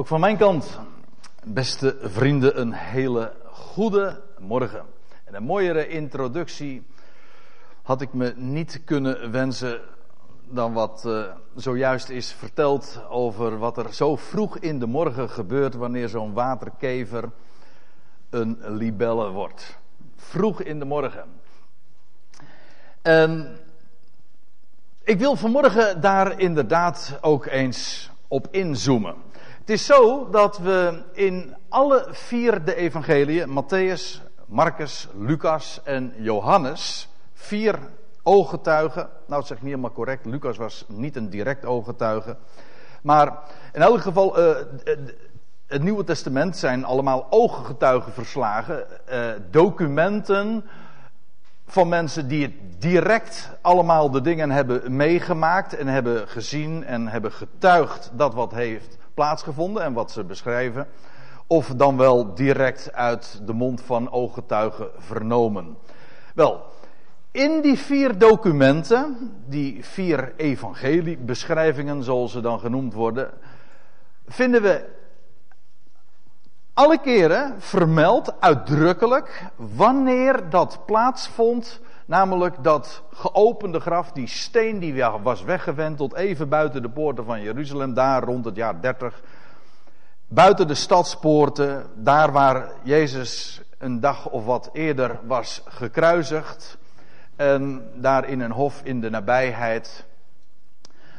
Ook van mijn kant, beste vrienden, een hele goede morgen. En een mooiere introductie had ik me niet kunnen wensen dan wat uh, zojuist is verteld over wat er zo vroeg in de morgen gebeurt wanneer zo'n waterkever een libelle wordt. Vroeg in de morgen. En ik wil vanmorgen daar inderdaad ook eens op inzoomen. Het is zo dat we in alle vier de evangeliën, Matthäus, Marcus, Lucas en Johannes, vier ooggetuigen. Nou, het zeg ik niet helemaal correct. Lucas was niet een direct ooggetuige. Maar in elk geval, uh, het Nieuwe Testament zijn allemaal ooggetuigenverslagen, uh, documenten van mensen die direct allemaal de dingen hebben meegemaakt en hebben gezien en hebben getuigd dat wat heeft plaatsgevonden en wat ze beschrijven. Of dan wel direct uit de mond van ooggetuigen vernomen. Wel, in die vier documenten, die vier evangeliebeschrijvingen zoals ze dan genoemd worden, vinden we alle keren vermeld uitdrukkelijk wanneer dat plaatsvond, namelijk dat geopende graf, die steen die was weggewend tot even buiten de poorten van Jeruzalem, daar rond het jaar 30, buiten de stadspoorten, daar waar Jezus een dag of wat eerder was gekruisigd. En daar in een hof in de nabijheid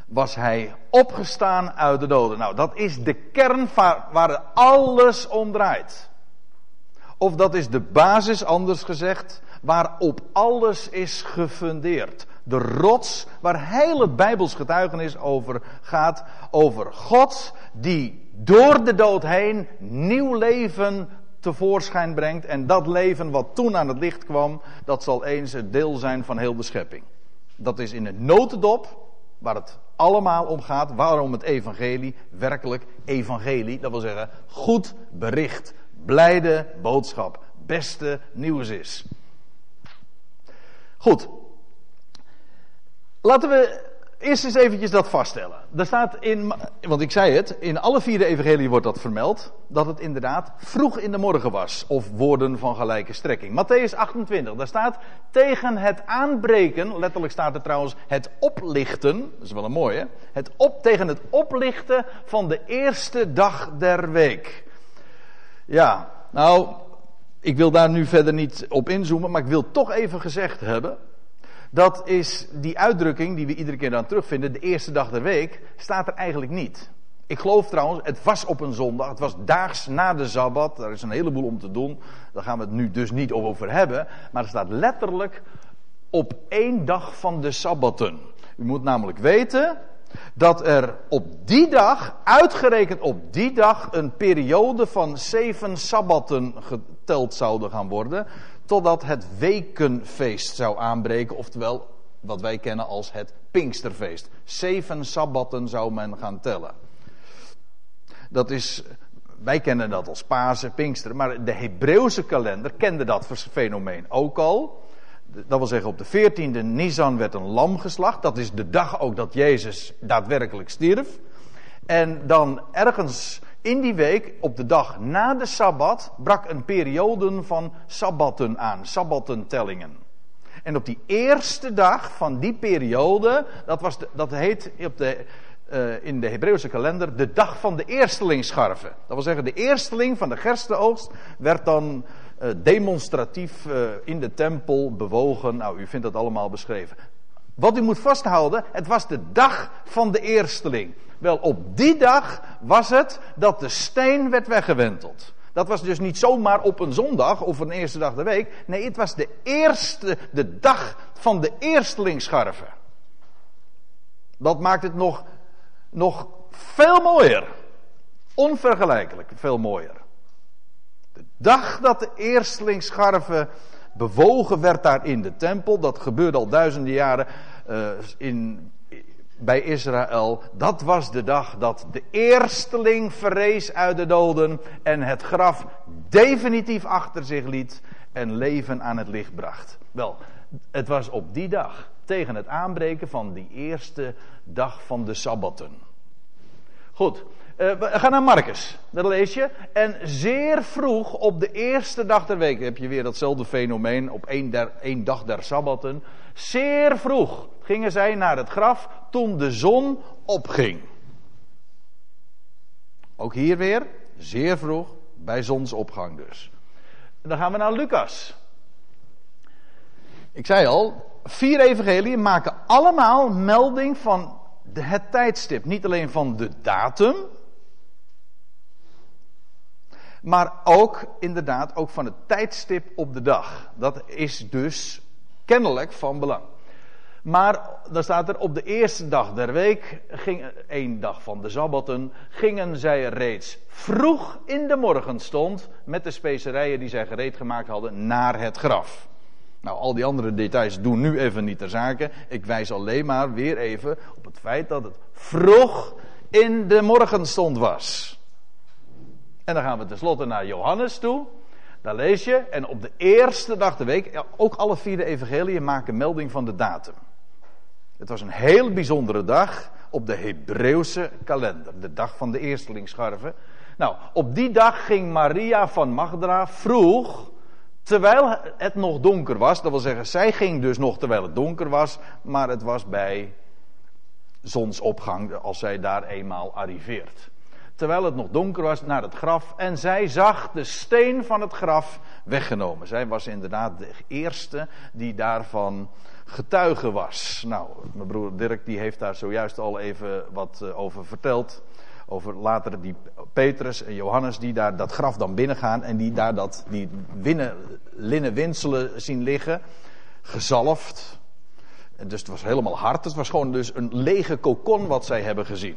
was hij opgestaan uit de doden. Nou, dat is de kern waar alles om draait. Of dat is de basis, anders gezegd, waarop alles is gefundeerd. De rots waar hele Bijbels getuigenis over gaat. Over God die door de dood heen nieuw leven tevoorschijn brengt. En dat leven wat toen aan het licht kwam, dat zal eens het deel zijn van heel de schepping. Dat is in een notendop waar het allemaal om gaat. Waarom het evangelie werkelijk evangelie, dat wil zeggen goed bericht, blijde boodschap, beste nieuws is. Goed. Laten we eerst eens eventjes dat vaststellen. Er staat in, want ik zei het, in alle vier de evangelie wordt dat vermeld, dat het inderdaad vroeg in de morgen was, of woorden van gelijke strekking. Matthäus 28, daar staat tegen het aanbreken, letterlijk staat er trouwens het oplichten, dat is wel een mooie, het op, tegen het oplichten van de eerste dag der week. Ja, nou, ik wil daar nu verder niet op inzoomen, maar ik wil toch even gezegd hebben, dat is die uitdrukking die we iedere keer dan terugvinden, de eerste dag der week, staat er eigenlijk niet. Ik geloof trouwens, het was op een zondag, het was daags na de Sabbat, daar is een heleboel om te doen, daar gaan we het nu dus niet over hebben, maar er staat letterlijk op één dag van de Sabbatten. U moet namelijk weten dat er op die dag, uitgerekend op die dag, een periode van zeven Sabbatten geteld zouden gaan worden totdat het wekenfeest zou aanbreken, oftewel wat wij kennen als het Pinksterfeest. Zeven sabbatten zou men gaan tellen. Dat is, wij kennen dat als Pasen, Pinkster, maar de Hebreeuwse kalender kende dat fenomeen ook al. Dat wil zeggen, op de 14e Nisan werd een lam geslacht. Dat is de dag ook dat Jezus daadwerkelijk stierf. En dan ergens in die week, op de dag na de Sabbat, brak een periode van Sabbatten aan, Sabbattentellingen. En op die eerste dag van die periode, dat, was dat heet op de, uh, in de Hebreeuwse kalender de dag van de eerstelingsscharven. Dat wil zeggen, de eersteling van de gerstenoogst werd dan demonstratief uh, in de tempel bewogen. Nou, u vindt dat allemaal beschreven. Wat u moet vasthouden, het was de dag van de eersteling. Wel, op die dag was het dat de steen werd weggewenteld. Dat was dus niet zomaar op een zondag of een eerste dag de week. Nee, het was de eerste, de dag van de eerstelingsscharven. Dat maakt het nog, nog veel mooier. Onvergelijkelijk veel mooier. De dag dat de eerstelingsscharven bewogen werd daar in de tempel, dat gebeurde al duizenden jaren uh, in bij Israël. Dat was de dag dat de eersteling verrees uit de doden en het graf definitief achter zich liet en leven aan het licht bracht. Wel, het was op die dag, tegen het aanbreken van die eerste dag van de Sabbatten. Goed, Uh, ga naar Marcus, daar lees je. En zeer vroeg op de eerste dag der week heb je weer datzelfde fenomeen op één, één dag der sabbatten. Zeer vroeg gingen zij naar het graf toen de zon opging. Ook hier weer, zeer vroeg, bij zonsopgang dus. Dan gaan we naar Lucas. Ik zei al, vier evangeliën maken allemaal melding van het tijdstip. Niet alleen van de datum, maar ook inderdaad ook van het tijdstip op de dag. Dat is dus kennelijk van belang. Maar dan staat er op de eerste dag der week, ging, één dag van de sabbatten, gingen zij reeds vroeg in de morgenstond met de specerijen die zij gereed gemaakt hadden naar het graf. Nou, al die andere details doen nu even niet ter zake. Ik wijs alleen maar weer even op het feit dat het vroeg in de morgenstond was. En dan gaan we tenslotte naar Johannes toe. Daar lees je, en op de eerste dag de week, ook alle vier de evangeliën maken melding van de datum. Het was een heel bijzondere dag op de Hebreeuwse kalender, de dag van de eerstelingsscharven. Nou, op die dag ging Maria van Magdala vroeg, terwijl het nog donker was, dat wil zeggen, zij ging dus nog terwijl het donker was, maar het was bij zonsopgang als zij daar eenmaal arriveert. Terwijl het nog donker was naar het graf en zij zag de steen van het graf weggenomen. Zij was inderdaad de eerste die daarvan getuige was. Nou, mijn broer Dirk die heeft daar zojuist al even wat eh, over verteld. Over later die Petrus en Johannes die daar dat graf dan binnengaan en die daar dat, die winnen, linnen winselen zien liggen. Gezalfd. En dus het was helemaal hard. Het was gewoon dus een lege kokon wat zij hebben gezien.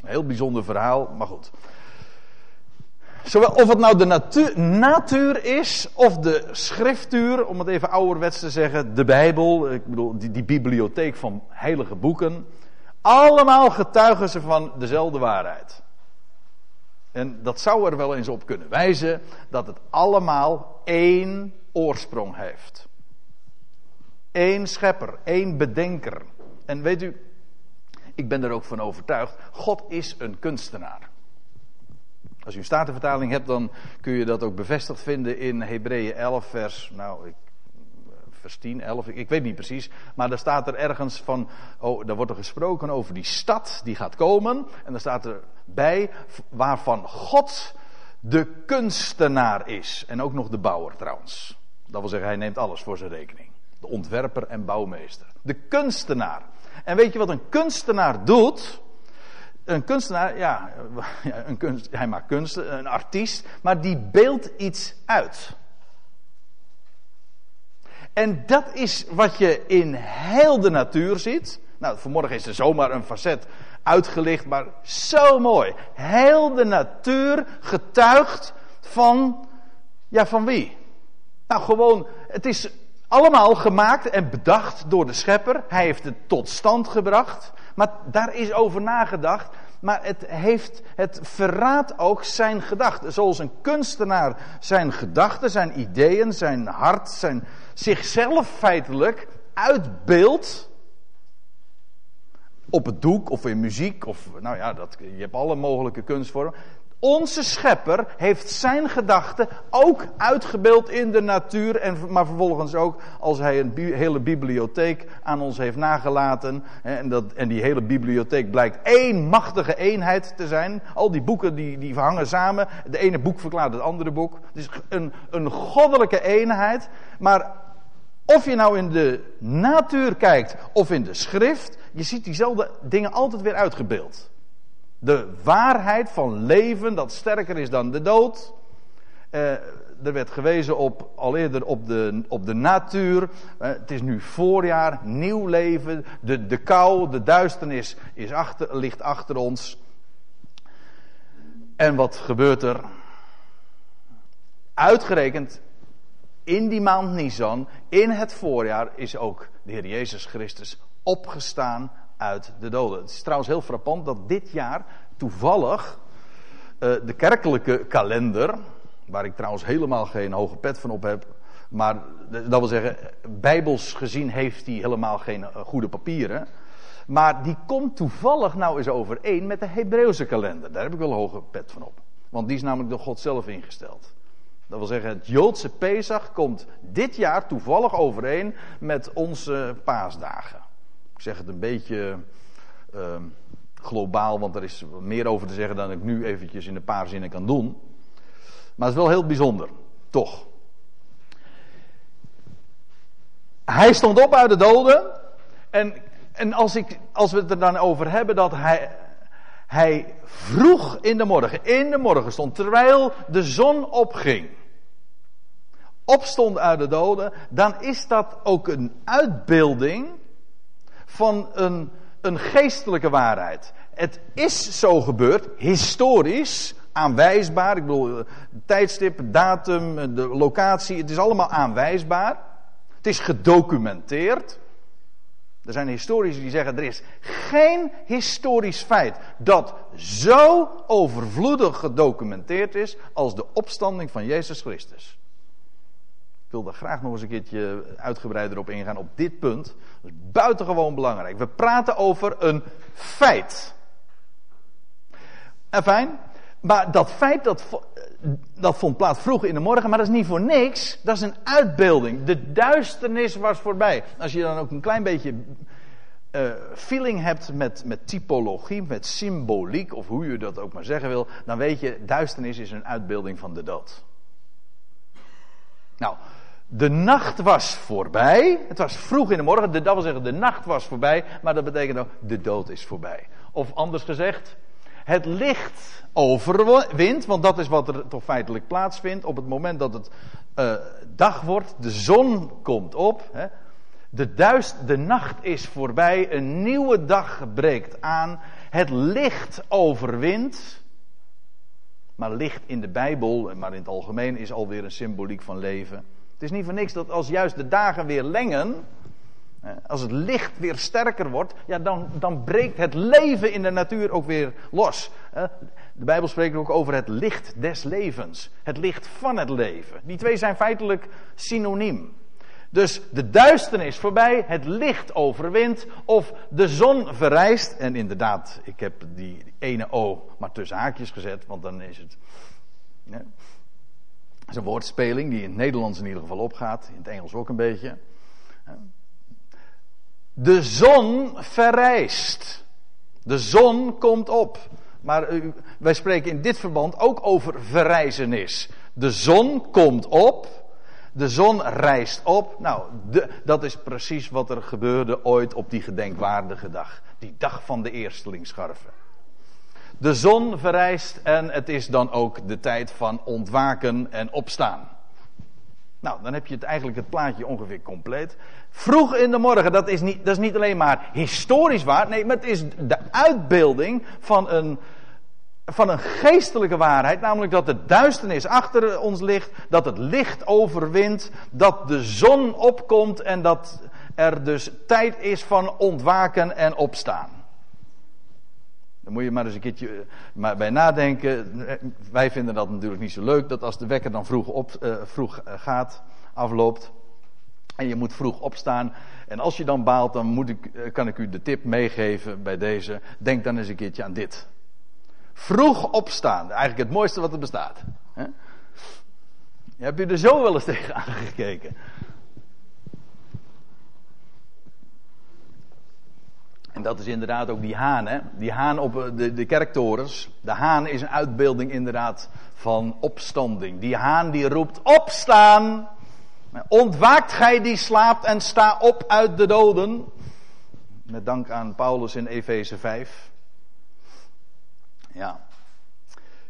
Een heel bijzonder verhaal, maar goed. Zowel of het nou de natuur, natuur is of de schriftuur, om het even ouderwets te zeggen, de Bijbel, ik bedoel die, die bibliotheek van heilige boeken. Allemaal getuigen ze van dezelfde waarheid. En dat zou er wel eens op kunnen wijzen dat het allemaal één oorsprong heeft. Eén schepper, één bedenker. En weet u, ik ben er ook van overtuigd, God is een kunstenaar. Als u een statenvertaling hebt, dan kun je dat ook bevestigd vinden in Hebreeën 11, vers, nou, ik, vers 10, 11, ik, ik, weet niet precies. Maar daar staat er ergens van, oh, daar wordt er gesproken over die stad die gaat komen. En dan staat er bij waarvan God de kunstenaar is. En ook nog de bouwer trouwens. Dat wil zeggen, hij neemt alles voor zijn rekening. De ontwerper en bouwmeester. De kunstenaar. En weet je wat een kunstenaar doet? Een kunstenaar, ja, een kunst, hij maakt kunsten, een artiest, maar die beeldt iets uit. En dat is wat je in heel de natuur ziet. Nou, vanmorgen is er zomaar een facet uitgelicht, maar zo mooi. Heel de natuur getuigt van, ja, van wie? Nou, gewoon, het is allemaal gemaakt en bedacht door de schepper. Hij heeft het tot stand gebracht. Maar daar is over nagedacht. Maar het, heeft, het verraadt ook zijn gedachten. Zoals een kunstenaar zijn gedachten, zijn ideeën, zijn hart, zijn zichzelf feitelijk uitbeeldt. Op het doek of in muziek of nou ja, dat, je hebt alle mogelijke kunstvormen. Onze schepper heeft zijn gedachten ook uitgebeeld in de natuur. En, maar vervolgens ook als hij een hele bibliotheek aan ons heeft nagelaten. En, dat, en die hele bibliotheek blijkt één machtige eenheid te zijn. Al die boeken die, die hangen samen. De ene boek verklaart het andere boek. Is een, een goddelijke eenheid. Maar of je nou in de natuur kijkt of in de schrift. Je ziet diezelfde dingen altijd weer uitgebeeld. De waarheid van leven dat sterker is dan de dood. Eh, er werd gewezen op, al eerder op de, op de natuur. Eh, het is nu voorjaar, nieuw leven. De, de kou, de duisternis is achter, ligt achter ons. En wat gebeurt er? Uitgerekend in die maand Nisan, in het voorjaar, is ook de Heer Jezus Christus opgestaan uit de doden. Het is trouwens heel frappant dat dit jaar toevallig uh, de kerkelijke kalender, waar ik trouwens helemaal geen hoge pet van op heb, maar dat wil zeggen, bijbels gezien heeft hij helemaal geen uh, goede papieren. Maar die komt toevallig nou eens overeen met de Hebreeuwse kalender. Daar heb ik wel een hoge pet van op. Want die is namelijk door God zelf ingesteld. Dat wil zeggen, het Joodse Pesach komt dit jaar toevallig overeen met onze paasdagen. Ik zeg het een beetje uh, globaal, want er is meer over te zeggen dan ik nu eventjes in een paar zinnen kan doen. Maar het is wel heel bijzonder, toch. Hij stond op uit de doden. En, en als, ik, als we het er dan over hebben dat hij, hij vroeg in de morgen, in de morgen stond, terwijl de zon opging, opstond uit de doden, dan is dat ook een uitbeelding van een, een geestelijke waarheid. Het is zo gebeurd, historisch, aanwijsbaar. Ik bedoel, tijdstip, datum, de locatie, het is allemaal aanwijsbaar. Het is gedocumenteerd. Er zijn historici die zeggen er is geen historisch feit dat zo overvloedig gedocumenteerd is als de opstanding van Jezus Christus. Ik wil daar graag nog eens een keertje uitgebreider op ingaan op dit punt. Dat is buitengewoon belangrijk. We praten over een feit. En fijn, maar dat feit dat, dat vond plaats vroeg in de morgen, maar dat is niet voor niks. Dat is een uitbeelding. De duisternis was voorbij. Als je dan ook een klein beetje uh, feeling hebt met, met typologie, met symboliek, of hoe je dat ook maar zeggen wil, dan weet je, duisternis is een uitbeelding van de dood. Nou, de nacht was voorbij. Het was vroeg in de morgen. Dat wil zeggen, de nacht was voorbij. Maar dat betekent ook, de dood is voorbij. Of anders gezegd, het licht overwint. Want dat is wat er toch feitelijk plaatsvindt. Op het moment dat het uh, dag wordt, de zon komt op. Hè, de, duist, de nacht is voorbij. Een nieuwe dag breekt aan. Het licht overwint. Maar licht in de Bijbel, maar in het algemeen, is alweer een symboliek van leven. Het is niet voor niks dat als juist de dagen weer lengen, als het licht weer sterker wordt, ja, dan, dan breekt het leven in de natuur ook weer los. De Bijbel spreekt ook over het licht des levens. Het licht van het leven. Die twee zijn feitelijk synoniem. Dus de duisternis voorbij, het licht overwint, of de zon verrijst. En inderdaad, ik heb die ene O maar tussen haakjes gezet, want dan is het. Dat is een woordspeling die in het Nederlands in ieder geval opgaat, in het Engels ook een beetje. De zon verrijst. De zon komt op. Maar wij spreken in dit verband ook over verrijzenis. De zon komt op. De zon rijst op. Nou, de, dat is precies wat er gebeurde ooit op die gedenkwaardige dag. Die dag van de eerstelingsscharven. De zon verrijst en het is dan ook de tijd van ontwaken en opstaan. Nou, dan heb je het eigenlijk het plaatje ongeveer compleet. Vroeg in de morgen, dat is niet, dat is niet alleen maar historisch waar. Nee, maar het is de uitbeelding van een, van een geestelijke waarheid. Namelijk dat de duisternis achter ons ligt. Dat het licht overwint. Dat de zon opkomt. En dat er dus tijd is van ontwaken en opstaan. Dan moet je maar eens een keertje eh, maar bij nadenken. Wij vinden dat natuurlijk niet zo leuk, dat als de wekker dan vroeg, op, uh, vroeg eh, gaat, afloopt. En je moet vroeg opstaan. En als je dan baalt, dan moet ik, kan ik u de tip meegeven bij deze. Denk dan eens een keertje aan dit. Vroeg opstaan. Eigenlijk het mooiste wat er bestaat. He? Heb je er zo wel eens tegen aangekeken? En dat is inderdaad ook die haan, hè? Die haan op eh, de, de kerktorens. De haan is een uitbeelding inderdaad van opstanding. Die haan die roept opstaan. Ontwaakt gij die slaapt en sta op uit de doden. Met dank aan Paulus in Efeze 5. Ja.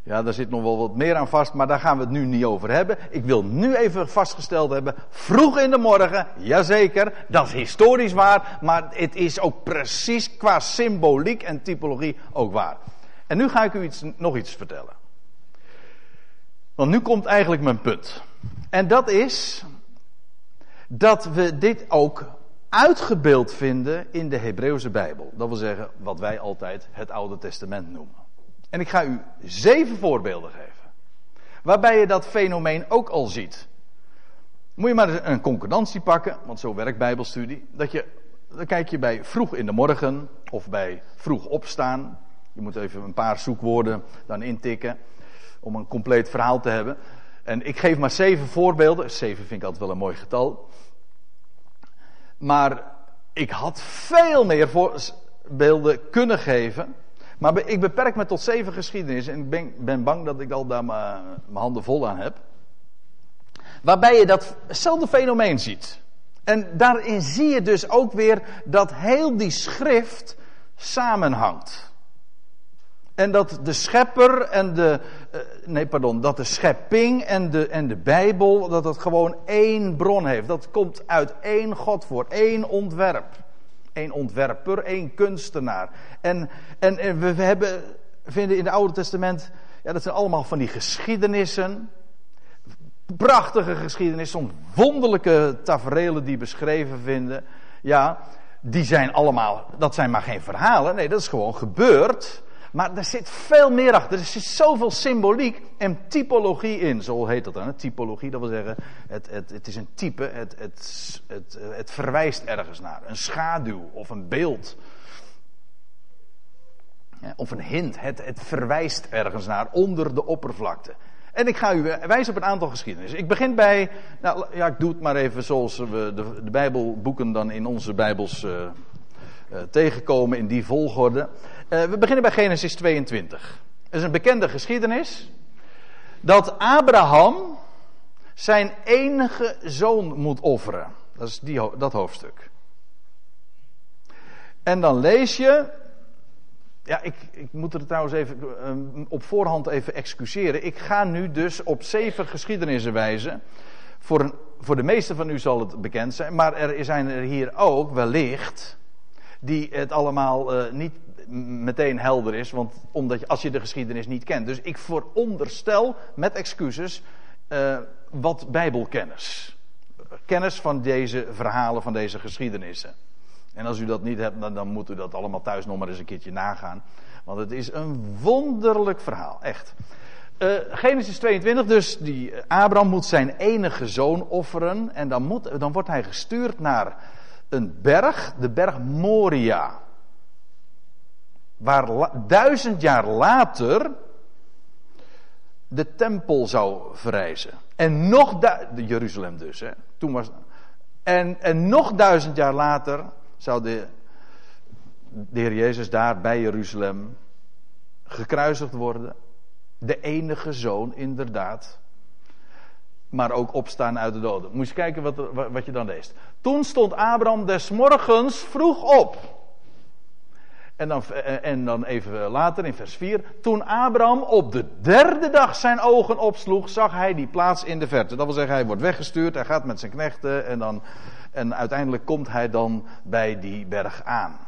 Ja, daar zit nog wel wat meer aan vast, maar daar gaan we het nu niet over hebben. Ik wil nu even vastgesteld hebben, vroeg in de morgen, jazeker, dat is historisch waar, maar het is ook precies qua symboliek en typologie ook waar. En nu ga ik u iets, nog iets vertellen. Want nu komt eigenlijk mijn punt. En dat is dat we dit ook uitgebeeld vinden in de Hebreeuwse Bijbel. Dat wil zeggen wat wij altijd het Oude Testament noemen. En ik ga u zeven voorbeelden geven. Waarbij je dat fenomeen ook al ziet. Moet je maar een concordantie pakken, want zo werkt Bijbelstudie. Dat je dan kijk je bij vroeg in de morgen of bij vroeg opstaan. Je moet even een paar zoekwoorden dan intikken om een compleet verhaal te hebben. En ik geef maar zeven voorbeelden. Zeven vind ik altijd wel een mooi getal. Maar ik had veel meer voorbeelden kunnen geven. Maar ik beperk me tot zeven geschiedenissen. En ik ben, ben bang dat ik al daar mijn handen vol aan heb. Waarbij je datzelfde fenomeen ziet. En daarin zie je dus ook weer dat heel die schrift samenhangt. En dat de schepper en de. Uh, nee, pardon. Dat de schepping en de, en de Bijbel. Dat het gewoon één bron heeft. Dat komt uit één God voor. één ontwerp. Één ontwerper, één kunstenaar. En, en, we, hebben, vinden in het Oude Testament. Ja, dat zijn allemaal van die geschiedenissen. Prachtige geschiedenissen. Wonderlijke taferelen die beschreven vinden. Ja, die zijn allemaal. Dat zijn maar geen verhalen. Nee, dat is gewoon gebeurd. Maar er zit veel meer achter. Er zit zoveel symboliek en typologie in. Zo heet dat dan. Typologie, dat wil zeggen, het, het, het is een type. Het, het, het, het verwijst ergens naar. Een schaduw of een beeld. of een hint. Het, het verwijst ergens naar onder de oppervlakte. En ik ga u wijzen op een aantal geschiedenissen. Ik begin bij, nou ja, ik doe het maar even zoals we de, de Bijbelboeken dan in onze Bijbels uh, uh, tegenkomen, in die volgorde. Uh, we beginnen bij Genesis 22. Het is een bekende geschiedenis. Dat Abraham zijn enige zoon moet offeren. Dat is die, dat hoofdstuk. En dan lees je. Ja, ik, ik moet er trouwens even uh, op voorhand even excuseren. Ik ga nu dus op zeven geschiedenissen wijzen. Voor, een, voor de meeste van u zal het bekend zijn. Maar er zijn er hier ook wellicht. Die het allemaal uh, niet meteen helder is, want omdat je, als je de geschiedenis niet kent. Dus ik veronderstel met excuses uh, wat Bijbelkennis. Kennis van deze verhalen, van deze geschiedenissen. En als u dat niet hebt, dan, moet u dat allemaal thuis nog maar eens een keertje nagaan. Want het is een wonderlijk verhaal, echt. Uh, Genesis 22, dus die Abraham moet zijn enige zoon offeren. En dan, moet, dan wordt hij gestuurd naar een berg, de berg Moria waar duizend jaar later de tempel zou verrijzen. En nog, Jeruzalem dus, hè. Toen was, en, en nog duizend jaar later zou de, de Heer Jezus daar bij Jeruzalem gekruisigd worden. De enige zoon, inderdaad. Maar ook opstaan uit de doden. Moet je kijken wat, wat je dan leest. Toen stond Abraham des morgens vroeg op. En dan, eh, en dan even later in vers 4. Toen Abraham op de derde dag zijn ogen opsloeg, zag hij die plaats in de verte. Dat wil zeggen, hij wordt weggestuurd, hij gaat met zijn knechten en, dan, en uiteindelijk komt hij dan bij die berg aan.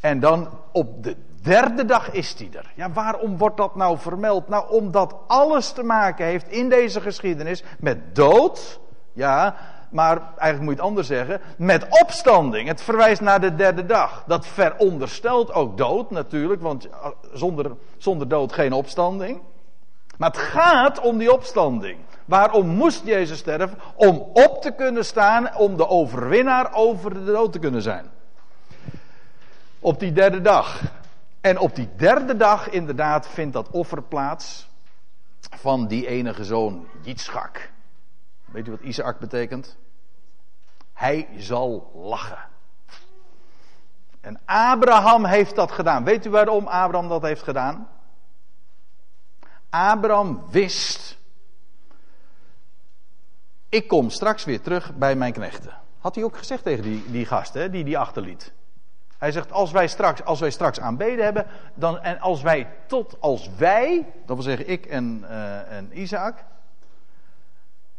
En dan op de derde dag is hij er. Ja, waarom wordt dat nou vermeld? Nou, omdat alles te maken heeft in deze geschiedenis met dood. Ja, maar eigenlijk moet je het anders zeggen, met opstanding. Het verwijst naar de derde dag. Dat veronderstelt ook dood natuurlijk, want eh, zonder, zonder dood geen opstanding. Maar het gaat om die opstanding. Waarom moest Jezus sterven? Om op te kunnen staan, om de overwinnaar over de dood te kunnen zijn. Op die derde dag. En op die derde dag inderdaad vindt dat offer plaats van die enige zoon, Yitzchak. Weet u wat Isaac betekent? Hij zal lachen. En Abraham heeft dat gedaan. Weet u waarom Abraham dat heeft gedaan? Abraham wist. Ik kom straks weer terug bij mijn knechten. Had hij ook gezegd tegen die, die gast, hè, die die achterliet. Hij zegt, als wij straks, als wij straks aanbeden hebben, dan, en als wij tot, als wij, dat wil zeggen ik en, uh, en Isaac,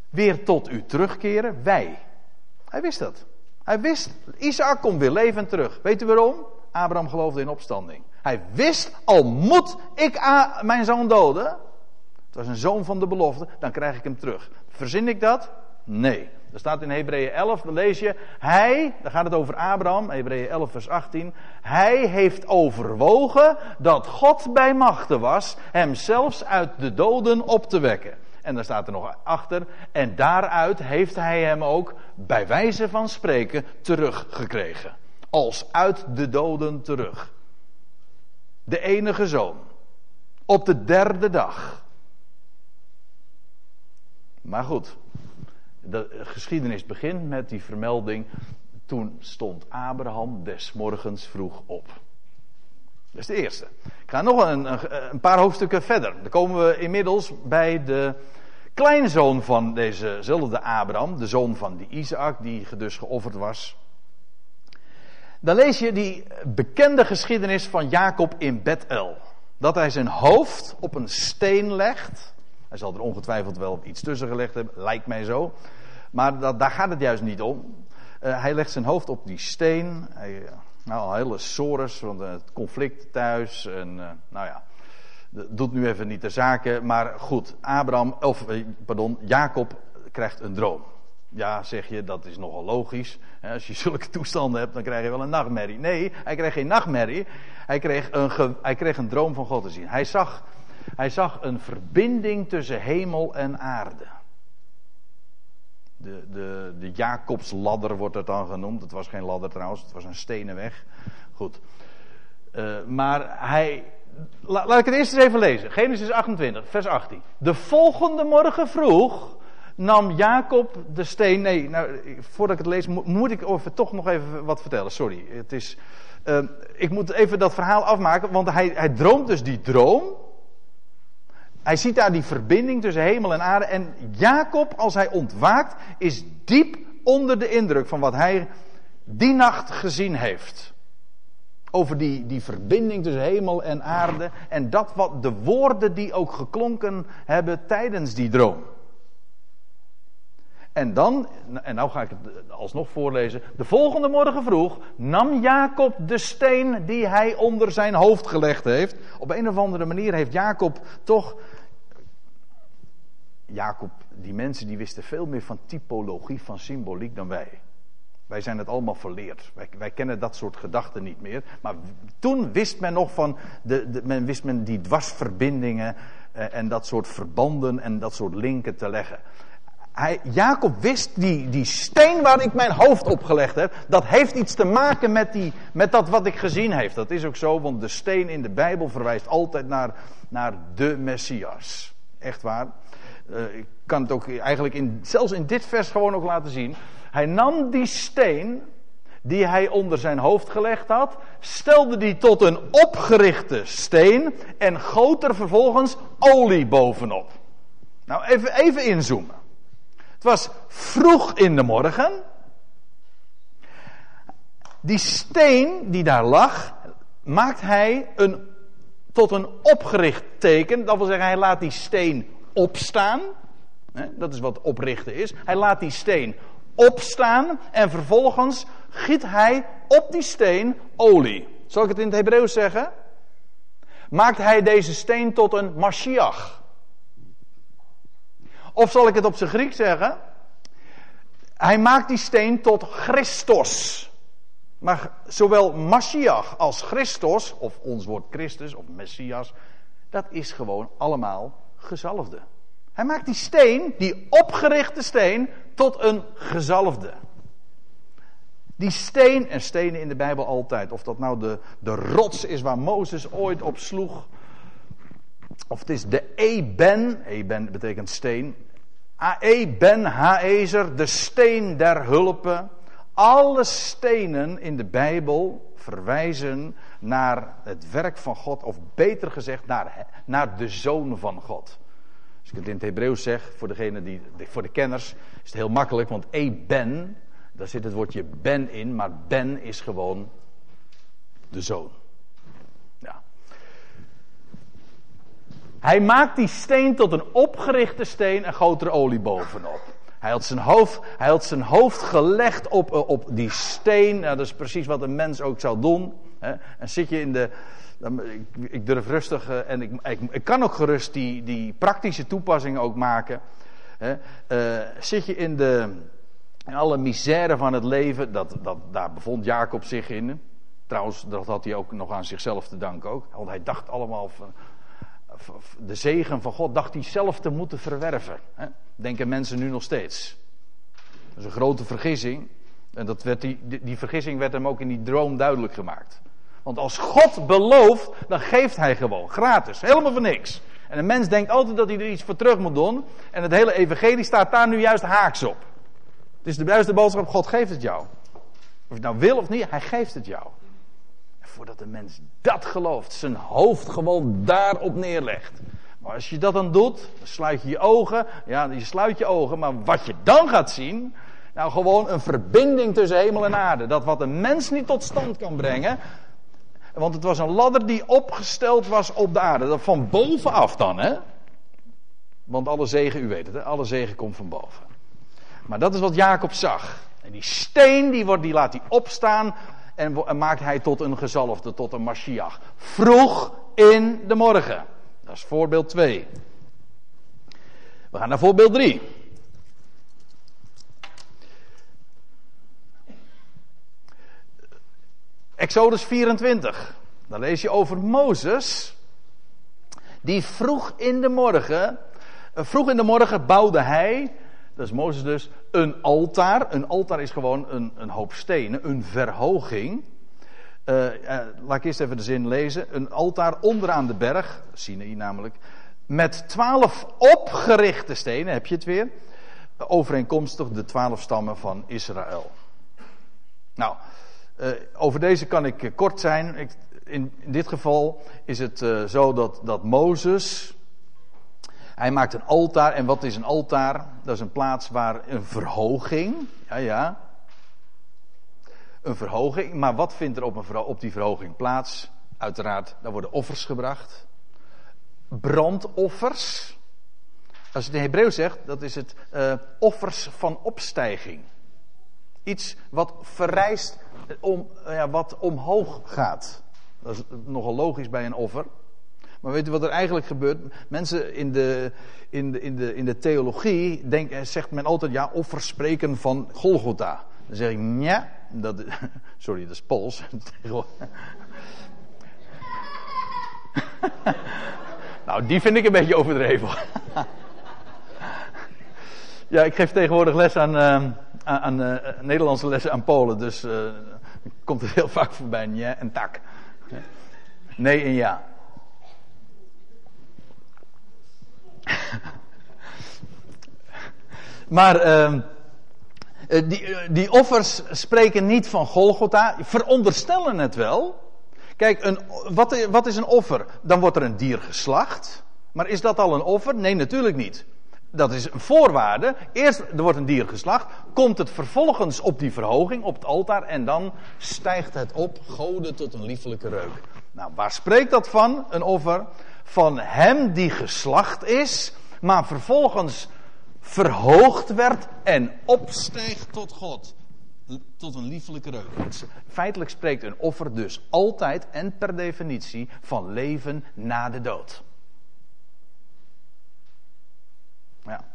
weer tot u terugkeren, wij. Hij wist dat. Hij wist, Isaac komt weer levend terug. Weet u waarom? Abraham geloofde in opstanding. Hij wist, al moet ik mijn zoon doden. Het was een zoon van de belofte, dan krijg ik hem terug. Verzin ik dat? Nee. Er staat in Hebreeën 11, dan lees je, hij, dan gaat het over Abraham, Hebreeën 11 vers 18. Hij heeft overwogen dat God bij machten was hem zelfs uit de doden op te wekken. En dan staat er nog achter. En daaruit heeft hij hem ook bij wijze van spreken teruggekregen. Als uit de doden terug. De enige zoon. Op de derde dag. Maar goed, de geschiedenis begint met die vermelding. Toen stond Abraham des morgens vroeg op. Dat is de eerste. Ik ga nog een, een, paar hoofdstukken verder. Dan komen we inmiddels bij de kleinzoon van dezezelfde Abraham, de zoon van die Isaac, die dus geofferd was. Dan lees je die bekende geschiedenis van Jacob in Bethel. Dat hij zijn hoofd op een steen legt. Hij zal er ongetwijfeld wel iets tussen gelegd hebben, lijkt mij zo. Maar dat, daar gaat het juist niet om. Uh, hij legt zijn hoofd op die steen. Hij, nou, hele sores van het conflict thuis. En, nou ja, doet nu even niet de zaken. Maar goed, Abraham, of pardon, Jacob krijgt een droom. Ja, zeg je, dat is nogal logisch. Als je zulke toestanden hebt, dan krijg je wel een nachtmerrie. Nee, hij kreeg geen nachtmerrie. Hij kreeg een, hij kreeg een droom van God te zien. Hij zag, hij zag een verbinding tussen hemel en aarde. De, de, de Jacobsladder wordt het dan genoemd. Het was geen ladder trouwens, het was een stenen weg. Goed. Uh, maar hij. Laat ik het eerst eens even lezen. Genesis 28, vers 18. De volgende morgen vroeg nam Jacob de steen. Nee, nou, voordat ik het lees, moet ik over, toch nog even wat vertellen. Sorry. Het is, uh, ik moet even dat verhaal afmaken, want hij, hij droomt dus die droom. Hij ziet daar die verbinding tussen hemel en aarde. En Jacob, als hij ontwaakt, is diep onder de indruk van wat hij die nacht gezien heeft. Over die, die verbinding tussen hemel en aarde. En dat wat de woorden die ook geklonken hebben tijdens die droom. En dan, en nou ga ik het alsnog voorlezen. De volgende morgen vroeg nam Jacob de steen die hij onder zijn hoofd gelegd heeft. Op een of andere manier heeft Jacob toch. Jacob, die mensen die wisten veel meer van typologie, van symboliek dan wij. Wij zijn het allemaal verleerd. Wij, wij kennen dat soort gedachten niet meer. Maar toen wist men nog van, de, de, men wist men die dwarsverbindingen eh, en dat soort verbanden en dat soort linken te leggen hij, Jacob wist, die, die steen waar ik mijn hoofd op gelegd heb, dat heeft iets te maken met, die, met dat wat ik gezien heb. Dat is ook zo, want de steen in de Bijbel verwijst altijd naar, naar de Messias. Echt waar. Uh, ik kan het ook eigenlijk in, zelfs in dit vers gewoon ook laten zien. Hij nam die steen die hij onder zijn hoofd gelegd had, stelde die tot een opgerichte steen en goot er vervolgens olie bovenop. Nou, even, even inzoomen. Het was vroeg in de morgen. Die steen die daar lag, maakt hij een, tot een opgericht teken. Dat wil zeggen, hij laat die steen opstaan. Dat is wat oprichten is. Hij laat die steen opstaan en vervolgens giet hij op die steen olie. Zal ik het in het Hebreeuws zeggen? Maakt hij deze steen tot een Mashiach. Of zal ik het op zijn Griek zeggen? Hij maakt die steen tot Christos. Maar zowel Mashiach als Christos, of ons woord Christus of Messias, dat is gewoon allemaal gezalfde. Hij maakt die steen, die opgerichte steen, tot een gezalfde. Die steen, en stenen in de Bijbel altijd, of dat nou de, de rots is waar Mozes ooit op sloeg, of het is de Eben, Eben betekent steen, Ae ben Haezer, de steen der hulpen. Alle stenen in de Bijbel verwijzen naar het werk van God, of beter gezegd, naar, naar de zoon van God. Als ik het in het Hebreeuws zeg, voor, degene die, voor de kenners, is het heel makkelijk, want E ben, daar zit het woordje ben in, maar ben is gewoon de zoon. Hij maakt die steen tot een opgerichte steen en goot er olie bovenop. Hij had zijn hoofd, hij had zijn hoofd gelegd op, eh, op die steen. Nou, dat is precies wat een mens ook zou doen. Hè. En zit je in de. Ik, ik durf rustig uh, en ik, ik, kan ook gerust die, die praktische toepassingen ook maken. Hè. Uh, zit je in, de, in alle misère van het leven, dat, dat, daar bevond Jacob zich in. Trouwens, dat had hij ook nog aan zichzelf te danken ook. Want hij dacht allemaal van, de zegen van God dacht hij zelf te moeten verwerven. Hè? Denken mensen nu nog steeds. Dat is een grote vergissing. En dat werd die, die, die vergissing werd hem ook in die droom duidelijk gemaakt. Want als God belooft, dan geeft hij gewoon. Gratis. Helemaal voor niks. En een mens denkt altijd dat hij er iets voor terug moet doen. En het hele evangelie staat daar nu juist haaks op. Het is de juiste boodschap, God geeft het jou. Of je het nou wil of niet, hij geeft het jou. En voordat een mens dat gelooft, zijn hoofd gewoon daarop neerlegt. Maar als je dat dan doet, dan sluit je je ogen. Ja, je sluit je ogen, maar wat je dan gaat zien, nou, gewoon een verbinding tussen hemel en aarde. Dat wat een mens niet tot stand kan brengen. Want het was een ladder die opgesteld was op de aarde. Van bovenaf dan, hè? Want alle zegen, u weet het, hè? alle zegen komt van boven. Maar dat is wat Jacob zag. En die steen, die, wordt, die laat hij opstaan. En, en maakt hij tot een gezalfde, tot een Mashiach. Vroeg in de morgen. Dat is voorbeeld 2. We gaan naar voorbeeld 3. Exodus 24. Dan lees je over Mozes. Die vroeg in de morgen. Eh, vroeg in de morgen bouwde hij. Dat is Mozes dus. Een altaar. Een altaar is gewoon een, een hoop stenen. Een verhoging. Uh, uh, laat ik eerst even de zin lezen. Een altaar onderaan de berg. Sinai namelijk. Met twaalf opgerichte stenen. Heb je het weer? Overeenkomstig de twaalf stammen van Israël. Nou. Uh, over deze kan ik uh, kort zijn. Ik, in, dit geval is het uh, zo dat, dat Mozes. Hij maakt een altaar. En wat is een altaar? Dat is een plaats waar een verhoging. Ja, ja. Een verhoging. Maar wat vindt er op, een, op die verhoging plaats? Uiteraard, daar worden offers gebracht. Brandoffers. Als het in Hebreeuws zegt, dat is het offers van opstijging. Iets wat verrijst om, ja, wat omhoog gaat. Dat is nogal logisch bij een offer. Maar weet u wat er eigenlijk gebeurt? Mensen in de, in de, in de, in de theologie denk, zegt men altijd ja, offers spreken van Golgotha. Dan zeg ik ja, dat, sorry, dat is Pools. nou, die vind ik een beetje overdreven. ja, ik geef tegenwoordig les aan, uh, aan uh, Nederlandse lessen aan Polen, dus komt het heel vaak voorbij. Ja en tak. Nee en ja. maar uh, die, die offers spreken niet van Golgotha, veronderstellen het wel. Kijk, een, wat, wat is een offer? Dan wordt er een dier geslacht. Maar is dat al een offer? Nee, natuurlijk niet. Dat is een voorwaarde. Eerst er wordt een dier geslacht. Komt het vervolgens op die verhoging, op het altaar. En dan stijgt het op, goden tot een liefelijke reuk. Nou, waar spreekt dat van? Een offer van hem die geslacht is. Maar vervolgens verhoogd werd en opstijgt tot God. Tot een liefelijke reuk. Feitelijk spreekt een offer dus altijd en per definitie van leven na de dood. Ja.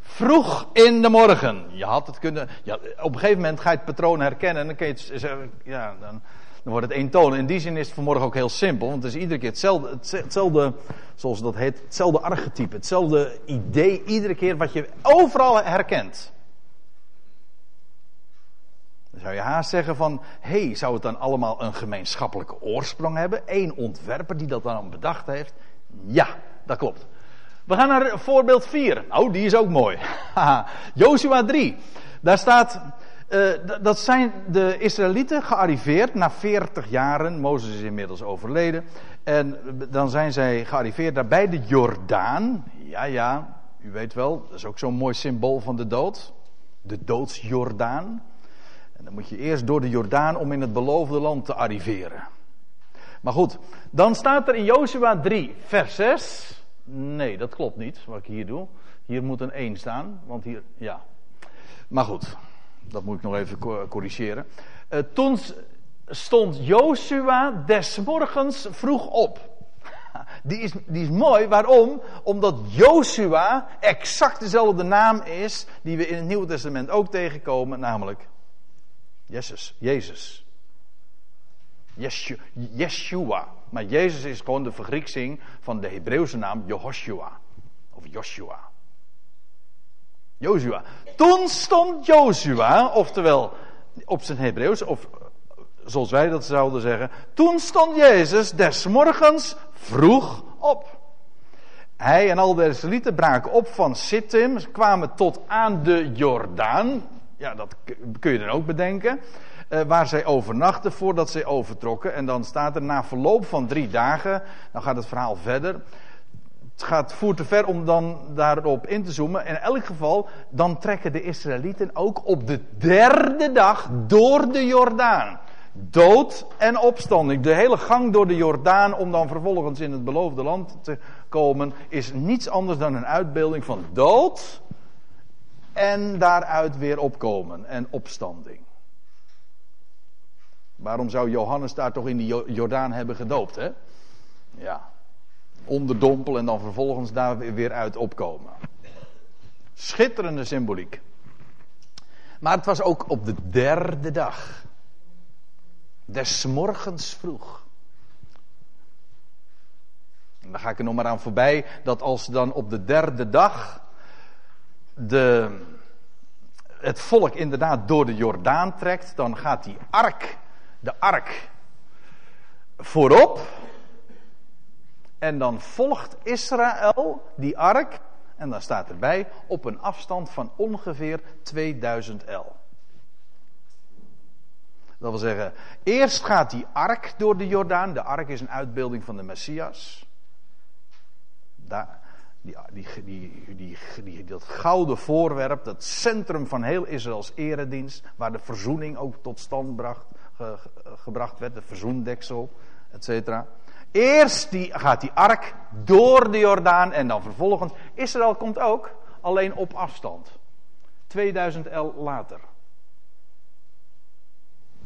Vroeg in de morgen. Je had het kunnen. Ja, op een gegeven moment ga je het patroon herkennen. En dan kun je het. Ja, dan, dan wordt het toon. In die zin is het vanmorgen ook heel simpel. Want het is iedere keer hetzelfde, hetzelfde. Zoals dat heet. Hetzelfde archetype. Hetzelfde idee. Iedere keer wat je overal herkent. Dan zou je haast zeggen van. Hé, hey, zou het dan allemaal een gemeenschappelijke oorsprong hebben? Eén ontwerper die dat dan bedacht heeft? Ja, dat klopt. We gaan naar voorbeeld 4. Oh, die is ook mooi. Joshua 3. Daar staat, uh, dat zijn de Israëlieten gearriveerd na 40 jaren. Mozes is inmiddels overleden. En dan zijn zij gearriveerd daar bij de Jordaan. Ja, ja, u weet wel, dat is ook zo'n mooi symbool van de dood. De doodsjordaan. En dan moet je eerst door de Jordaan om in het beloofde land te arriveren. Maar goed, dan staat er in Joshua 3, vers 6. Nee, dat klopt niet, wat ik hier doe. Hier moet een 1 staan, want hier, ja. Maar goed, dat moet ik nog even corrigeren. Uh, toen stond Joshua des morgens vroeg op. Die is, die is mooi, waarom? Omdat Joshua exact dezelfde naam is die we in het Nieuwe Testament ook tegenkomen, namelijk Jezus. Jezus. Yeshua. Maar Jezus is gewoon de vergrieksing van de Hebreeuwse naam Jehoshua. Of Joshua. Joshua. Toen stond Joshua, oftewel op zijn Hebreeuws, of zoals wij dat zouden zeggen. Toen stond Jezus des morgens vroeg op. Hij en al de Israëlieten braken op van Sittim, kwamen tot aan de Jordaan. Ja, dat kun je dan ook bedenken. Uh, waar zij overnachten voordat zij overtrokken. En dan staat er na verloop van drie dagen, dan gaat het verhaal verder. Het gaat voert te ver om dan daarop in te zoomen. In elk geval, dan trekken de Israëlieten ook op de derde dag door de Jordaan. Dood en opstanding. De hele gang door de Jordaan om dan vervolgens in het beloofde land te komen, is niets anders dan een uitbeelding van dood en daaruit weer opkomen en opstanding. Waarom zou Johannes daar toch in die Jordaan hebben gedoopt, hè? Ja. Onderdompel en dan vervolgens daar weer uit opkomen. Schitterende symboliek. Maar het was ook op de derde dag. Des morgens vroeg. En dan ga ik er nog maar aan voorbij dat als dan op de derde dag de, het volk inderdaad door de Jordaan trekt, dan gaat die ark, de ark, voorop. En dan volgt Israël die ark, en dan staat erbij, op een afstand van ongeveer 2000 el. Dat wil zeggen, eerst gaat die ark door de Jordaan. De ark is een uitbeelding van de Messias. Die, die, die, dat gouden voorwerp, dat centrum van heel Israëls eredienst, waar de verzoening ook tot stand bracht, gebracht werd, de verzoendeksel, et cetera. Eerst die, gaat die ark door de Jordaan en dan vervolgens, Israël komt ook, alleen op afstand. 2000 el later.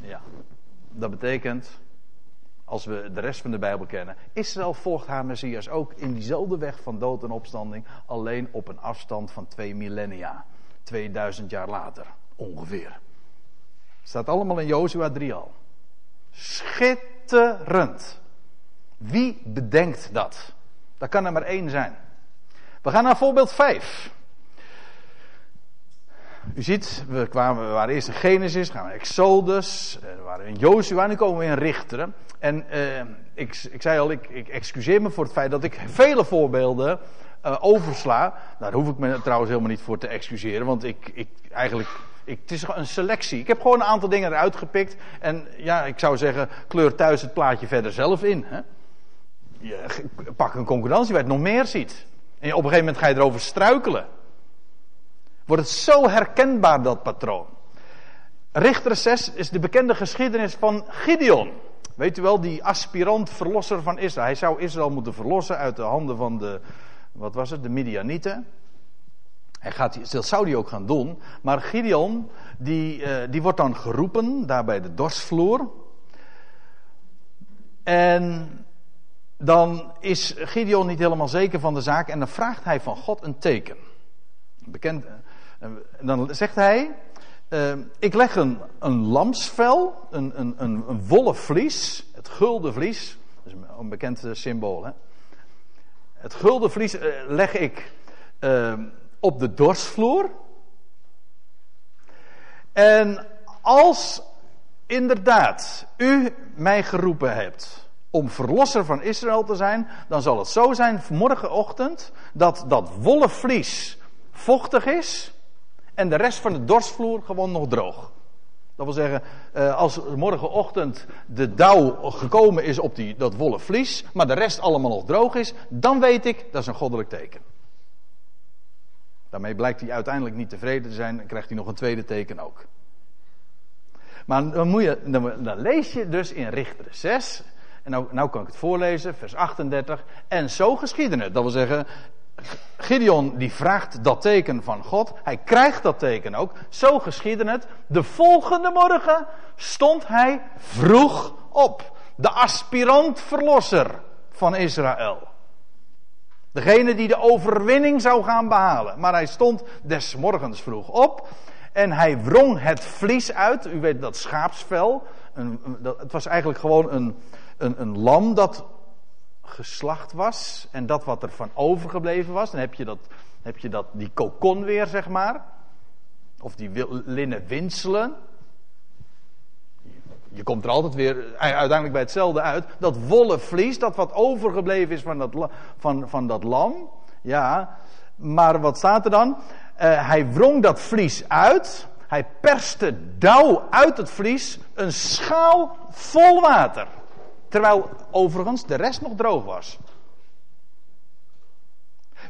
Ja, dat betekent, als we de rest van de Bijbel kennen, Israël volgt haar Messias ook in diezelfde weg van dood en opstanding, alleen op een afstand van twee millennia, 2000 jaar later ongeveer. Staat allemaal in Jozua 3 al. Schitterend. Wie bedenkt dat? Dat kan er maar één zijn. We gaan naar voorbeeld 5. U ziet, we, kwamen, we waren eerst in Genesis, gaan we in Exodus, eh, we waren in Jozua, nu komen we in Richteren. En uh, ik, ik zei al, ik, ik, excuseer me voor het feit dat ik vele voorbeelden uh, oversla. Daar hoef ik me trouwens helemaal niet voor te excuseren, want ik, ik eigenlijk, ik, het is een selectie. Ik heb gewoon een aantal dingen eruit gepikt. En ja, ik zou zeggen, kleur thuis het plaatje verder zelf in. Hè? Je, pak een concurrentie waar je het nog meer ziet. En op een gegeven moment ga je erover struikelen wordt het zo herkenbaar, dat patroon. Richter 6 is de bekende geschiedenis van Gideon. Weet u wel, die aspirant verlosser van Israël. Hij zou Israël moeten verlossen uit de handen van de, wat was het, de Midianieten. Hij gaat, dat zou hij ook gaan doen. Maar Gideon, die, uh, die wordt dan geroepen, daar bij de dorsvloer. En dan is Gideon niet helemaal zeker van de zaak en dan vraagt hij van God een teken. Bekend, en dan zegt hij, uh, ik leg een, een lamsvel, een, een, een, een wollen vlies, het gulden vlies, dat is een bekend eh, symbool. Hè? Het gulden vlies leg ik op de dorsvloer. En als inderdaad u mij geroepen hebt om verlosser van Israël te zijn, dan zal het zo zijn morgenochtend dat dat wollen vlies vochtig is en de rest van de dorsvloer gewoon nog droog. Dat wil zeggen, eh, als morgenochtend de dauw gekomen is op die, dat wollen vlies, maar de rest allemaal nog droog is, dan weet ik, dat is een goddelijk teken. Daarmee blijkt hij uiteindelijk niet tevreden te zijn en krijgt hij nog een tweede teken ook. Maar dan, moet je, dan, lees je dus in Richter 6, en nou, nou kan ik het voorlezen, vers 38, en zo geschieden het. Dat wil zeggen, Gideon die vraagt dat teken van God. Hij krijgt dat teken ook. Zo geschiedde het. De volgende morgen stond hij vroeg op. De aspirant verlosser van Israël. Degene die de overwinning zou gaan behalen. Maar hij stond des morgens vroeg op. En hij wrong het vlies uit. U weet dat schaapsvel. Een, dat, het was eigenlijk gewoon een, een, een lam dat geslacht was en dat wat er van overgebleven was, dan heb je, dat, heb je dat, die kokon weer, zeg maar. Of die linnen winselen. Je komt er altijd weer uiteindelijk bij hetzelfde uit. Dat wollen vlies, dat wat overgebleven is van dat, van, van dat lam. Ja, maar wat staat er dan? Uh, hij wrong dat vlies uit. Hij perste dauw uit het vlies. Een schaal vol water. Terwijl overigens de rest nog droog was.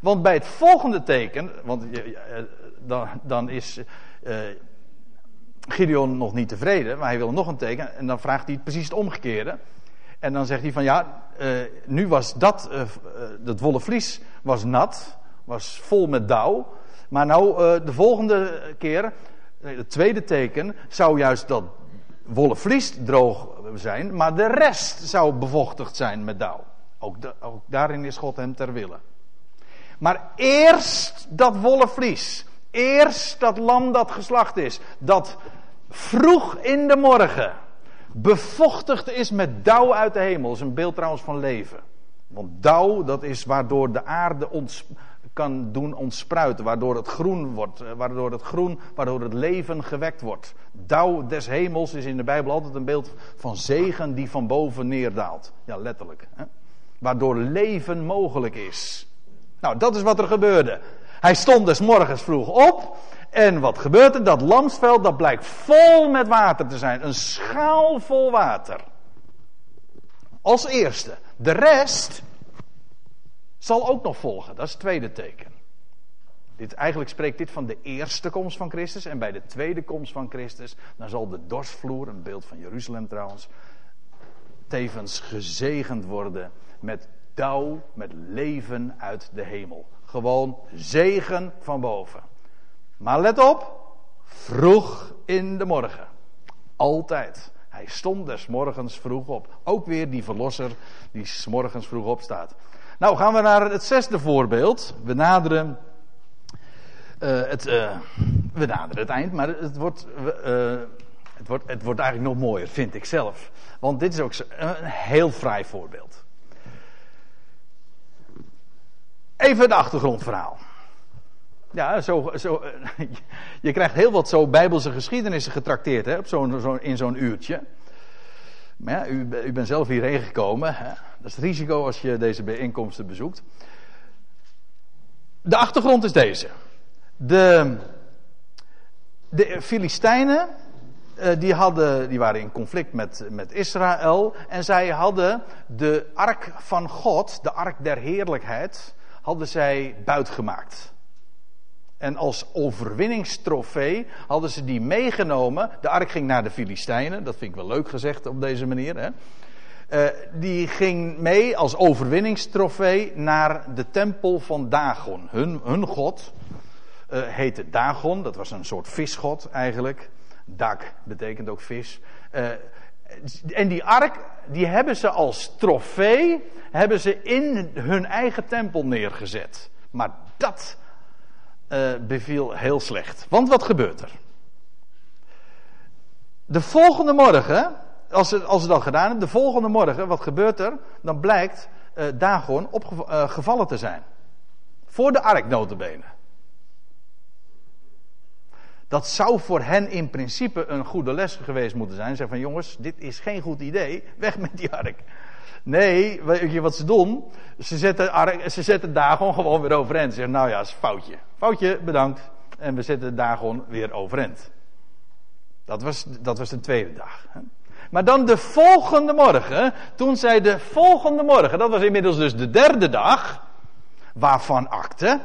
Want bij het volgende teken, want eh, dan, dan is Gideon nog niet tevreden, maar hij wil nog een teken. En dan vraagt hij precies het omgekeerde. En dan zegt hij van ja, uh, nu was dat, uh, dat wollen vlies was nat, was vol met dauw. Maar nou, de volgende keer, het tweede teken, zou juist dat wollen vlies droog zijn, maar de rest zou bevochtigd zijn met dauw. Ook, ook daarin is God hem ter wille. Maar eerst dat wollen vlies. Eerst dat lam dat geslacht is. Dat vroeg in de morgen bevochtigd is met dauw uit de hemel. Dat is een beeld trouwens van leven. Want dauw, dat is waardoor de aarde ons kan doen ontspruiten. Waardoor het groen wordt. Eh, waardoor het groen, waardoor het leven gewekt wordt. Dauw des hemels is in de Bijbel altijd een beeld van zegen die van boven neerdaalt. Ja, letterlijk. Hè? Waardoor leven mogelijk is. Nou, dat is wat er gebeurde. Hij stond dus morgens vroeg op. En wat gebeurt er? Dat lamsveld dat blijkt vol met water te zijn. Een schaal vol water. Als eerste. De rest zal ook nog volgen. Dat is het tweede teken. Dit, eigenlijk spreekt dit van de eerste komst van Christus. En bij de tweede komst van Christus, dan zal de dorsvloer, een beeld van Jeruzalem trouwens, tevens gezegend worden met dauw, met leven uit de hemel. Gewoon zegen van boven. Maar let op, vroeg in de morgen. Altijd. Hij stond des morgens vroeg op. Ook weer die verlosser die s morgens vroeg opstaat. Nou gaan we naar het zesde voorbeeld. We naderen, uh, het, uh, we naderen het eind, maar het wordt, uh, het, wordt, het wordt eigenlijk nog mooier, vind ik zelf. Want dit is ook een heel fraai voorbeeld. Even het achtergrondverhaal. Ja, zo, zo, je krijgt heel wat zo bijbelse geschiedenissen getrakteerd hè, op zo'n zo, in zo'n uurtje. Maar ja, u, u bent zelf hierheen gekomen. Hè. Dat is het risico als je deze bijeenkomsten bezoekt. De achtergrond is deze. De, de Filistijnen, eh, die, hadden, die waren in conflict met, met Israël. En zij hadden de ark van God, de ark der heerlijkheid, hadden zij buitgemaakt. En als overwinningstrofee hadden ze die meegenomen. De ark ging naar de Filistijnen. Dat vind ik wel leuk gezegd op deze manier. Hè? Uh, die ging mee als overwinningstrofee naar de tempel van Dagon. Hun, hun god uh, heette Dagon. Dat was een soort visgod eigenlijk. Dak betekent ook vis. Uh, en die ark, die hebben ze als trofee, hebben ze in hun eigen tempel neergezet. Maar dat uh, beviel heel slecht. Want wat gebeurt er? De volgende morgen, als ze, als ze dat gedaan hebben, de volgende morgen, wat gebeurt er? Dan blijkt uh, Dagon opgevallen uh, te zijn. Voor de ark notabene. Dat zou voor hen in principe een goede les geweest moeten zijn. Zeg van jongens, dit is geen goed idee. Weg met die ark. Nee, weet je wat ze doen? Ze zetten, ze zetten Dagon gewoon weer overeind. Ze zeggen, nou ja, is foutje. Foutje, bedankt. En we zetten Dagon weer overeind. Dat was, dat was de tweede dag. Maar dan de volgende morgen, toen zij de volgende morgen, dat was inmiddels dus de derde dag, waarvan akte,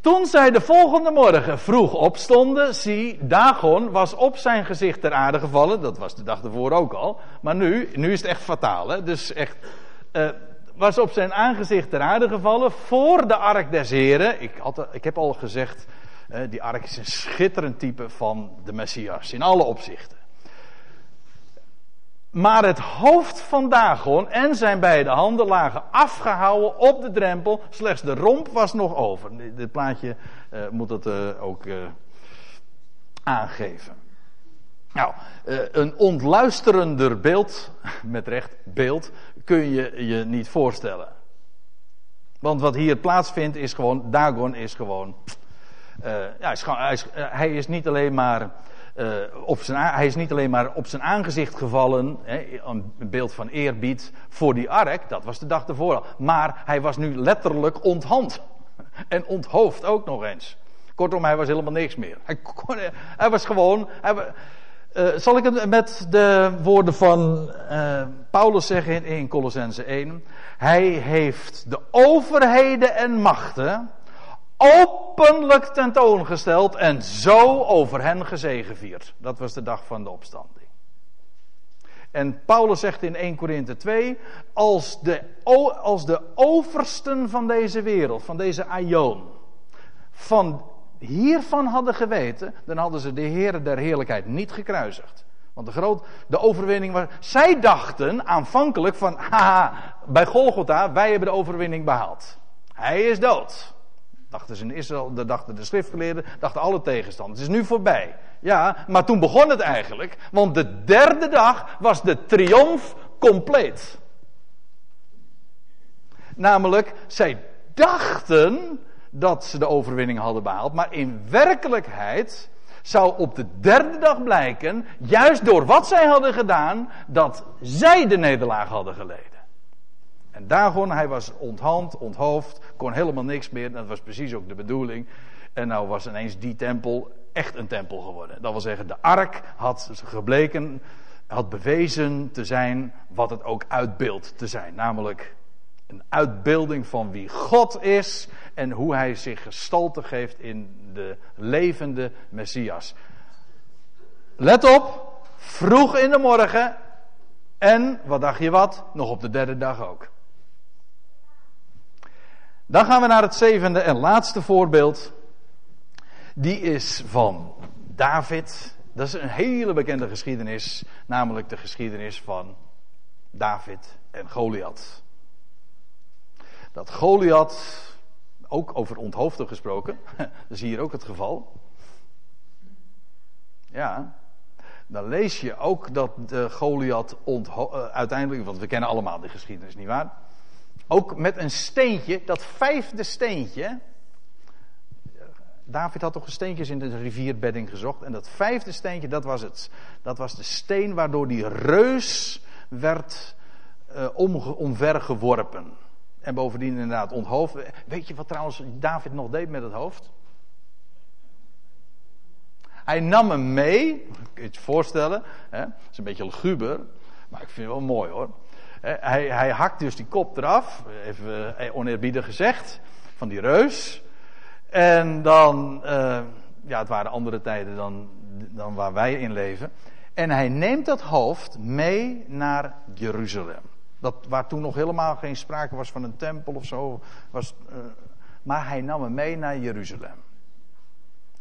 toen zij de volgende morgen vroeg opstonden, zie, Dagon was op zijn gezicht ter aarde gevallen. Dat was de dag ervoor ook al. Maar nu, nu is het echt fataal. Hè? Dus echt, uh, was op zijn aangezicht ter aarde gevallen voor de ark des heren. Ik, had, ik heb al gezegd, uh, die ark is een schitterend type van de Messias. In alle opzichten. Maar het hoofd van Dagon en zijn beide handen lagen afgehouden op de drempel. Slechts de romp was nog over. Dit plaatje uh, moet het uh, ook uh, aangeven. Nou, eh, een ontluisterender beeld, met recht beeld, kun je je niet voorstellen. Want wat hier plaatsvindt is gewoon, Dagon is gewoon, ja, hij, is, hij is niet alleen maar uh, op zijn, hij is niet alleen maar op zijn aangezicht gevallen, hè, een beeld van eerbied voor die ark, dat was de dag ervoor. Maar hij was nu letterlijk onthand. En onthoofd ook nog eens. Kortom, hij was helemaal niks meer. Hij, kon, hij was gewoon. Hij, uh, zal ik het met de woorden van uh, Paulus zeggen in, in Colossense 1? Hij heeft de overheden en machten openlijk tentoongesteld en zo over hen gezegevierd. Dat was de dag van de opstanding. En Paulus zegt in 1 Korinthe 2, als de, als de oversten van deze wereld, van deze aion, van hiervan hadden geweten, dan hadden ze de Heer der Heerlijkheid niet gekruisigd. Want de, groot, de overwinning was. Zij dachten aanvankelijk van, haha, bij Golgotha, wij hebben de overwinning behaald. Hij is dood. Dachten ze in Israël, dachten de schriftgeleerden, dachten alle tegenstanders. Het is nu voorbij. Ja, maar toen begon het eigenlijk. Want de derde dag was de triomf compleet. Namelijk, zij dachten dat ze de overwinning hadden behaald. Maar in werkelijkheid zou op de derde dag blijken, juist door wat zij hadden gedaan, dat zij de nederlaag hadden geleden. En Dagon, hij was onthand, onthoofd, kon helemaal niks meer. Dat was precies ook de bedoeling. En nou was ineens die tempel echt een tempel geworden. Dat wil zeggen, de ark had gebleken, had bewezen te zijn wat het ook uitbeeldt te zijn. Namelijk een uitbeelding van wie God is en hoe hij zich gestalte geeft in de levende Messias. Let op, vroeg in de morgen en, wat dacht je wat, nog op de derde dag ook. Dan gaan we naar het zevende en laatste voorbeeld. Die is van David. Dat is een hele bekende geschiedenis, namelijk de geschiedenis van David en Goliath. Dat Goliath, ook over onthoofden gesproken, dat is hier ook het geval. Ja, dan lees je ook dat de Goliath uh, uiteindelijk, want we kennen allemaal de geschiedenis, niet waar? Ook met een steentje, dat vijfde steentje. David had toch steentjes in de rivierbedding gezocht. En dat vijfde steentje, dat was het. Dat was de steen waardoor die reus werd uh, omvergeworpen. En bovendien inderdaad onthoofd. Weet je wat trouwens David nog deed met het hoofd? Hij nam hem mee. Kun je het voorstellen? Hè? Dat is een beetje luguber. Maar ik vind het wel mooi hoor. Hij, hij hakt dus die kop eraf. Even eh, oneerbiedig gezegd. Van die reus. En dan. Uh, ja, het waren andere tijden dan, dan waar wij in leven. En hij neemt dat hoofd mee naar Jeruzalem. Dat, waar toen nog helemaal geen sprake was van een tempel of zo. Was, maar hij nam hem mee naar Jeruzalem.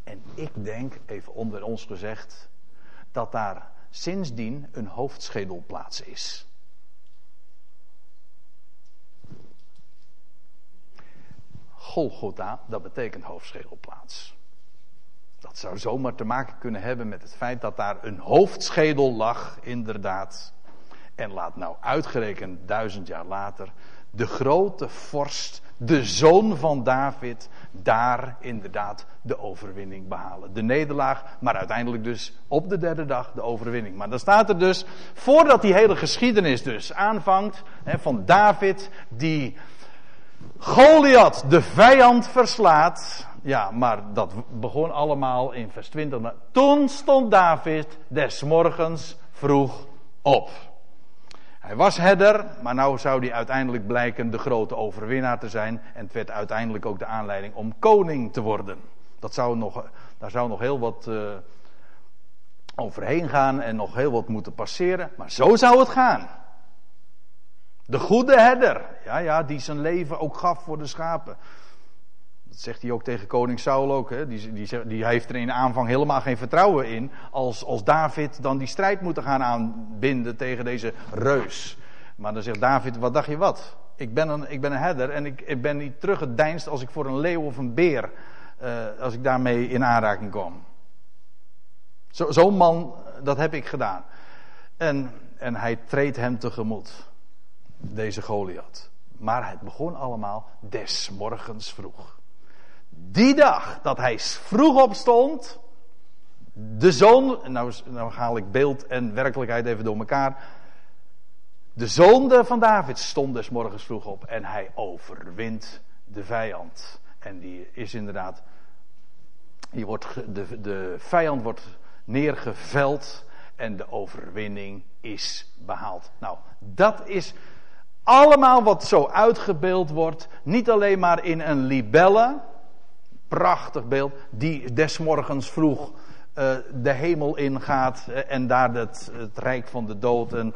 En ik denk, even onder ons gezegd, dat daar sindsdien een hoofdschedelplaats is. Golgotha, dat betekent hoofdschedelplaats. Dat zou zomaar te maken kunnen hebben met het feit dat daar een hoofdschedel lag, inderdaad. En laat nou uitgerekend duizend jaar later de grote vorst, de zoon van David, daar inderdaad de overwinning behalen. De nederlaag, maar uiteindelijk dus op de derde dag de overwinning. Maar dan staat er dus, voordat die hele geschiedenis dus aanvangt, hè, van David die Goliath, de vijand, verslaat. Ja, maar dat begon allemaal in vers 20. Toen stond David des morgens vroeg op. Hij was herder, maar nou zou hij uiteindelijk blijken de grote overwinnaar te zijn. En het werd uiteindelijk ook de aanleiding om koning te worden. Dat zou nog, daar zou nog heel wat uh, overheen gaan en nog heel wat moeten passeren. Maar zo zou het gaan. De goede herder, ja, ja, die zijn leven ook gaf voor de schapen. Dat zegt hij ook tegen koning Saul ook. Hè? Die, die, die heeft er in aanvang helemaal geen vertrouwen in. Als, als David dan die strijd moet gaan aanbinden tegen deze reus. Maar dan zegt David, wat dacht je wat? Ik ben een, ik ben een herder en ik, ik ben niet teruggedeinst als ik voor een leeuw of een beer, uh, als ik daarmee in aanraking kom. Zo'n zo man dat heb ik gedaan. En, en hij treedt hem tegemoet, deze Goliath. Maar het begon allemaal des morgens vroeg. Die dag dat hij vroeg opstond, de zoon, nou, nou haal ik beeld en werkelijkheid even door elkaar. De zoon van David stond des morgens vroeg op en hij overwint de vijand. En die is inderdaad, die wordt, de, de vijand wordt neergeveld en de overwinning is behaald. Nou, dat is allemaal wat zo uitgebeeld wordt. Niet alleen maar in een libelle, prachtig beeld, die desmorgens vroeg uh, de hemel ingaat uh, en daar het, het rijk van de dood en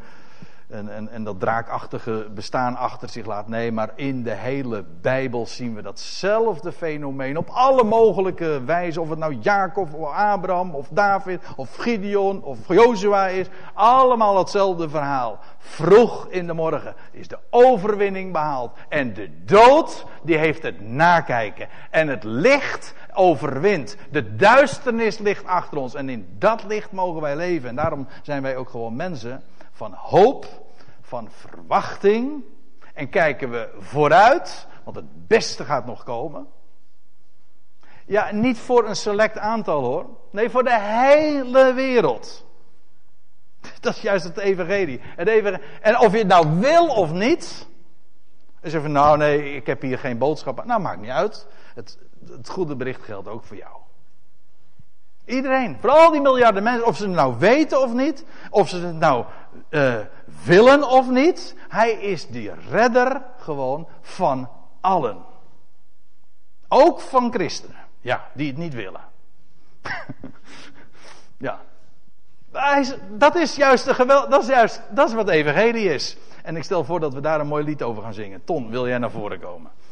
en, en, en dat draakachtige bestaan achter zich laat. Nee, maar in de hele Bijbel zien we datzelfde fenomeen op alle mogelijke wijzen. Of het nou Jacob of Abraham of David of Gideon of Jozua is. Allemaal hetzelfde verhaal. Vroeg in de morgen is de overwinning behaald. En de dood, die heeft het nakijken. En het licht overwint. De duisternis ligt achter ons. En in dat licht mogen wij leven. En daarom zijn wij ook gewoon mensen van hoop van verwachting. En kijken we vooruit, want het beste gaat nog komen. Ja, niet voor een select aantal hoor. Nee, voor de hele wereld. Dat is juist het evangelie. Het evangelie. En of je het nou wil of niet. En zeggen nou nee, ik heb hier geen boodschap. Nou, maakt niet uit. Het, het goede bericht geldt ook voor jou. Iedereen, voor al die miljarden mensen, of ze het nou weten of niet, of ze het nou uh, willen of niet, hij is die redder gewoon van allen. Ook van christenen, ja, die het niet willen. ja. Dat is juist de geweld, dat is juist, dat is wat evangelie is. En ik stel voor dat we daar een mooi lied over gaan zingen. Ton, wil jij naar voren komen?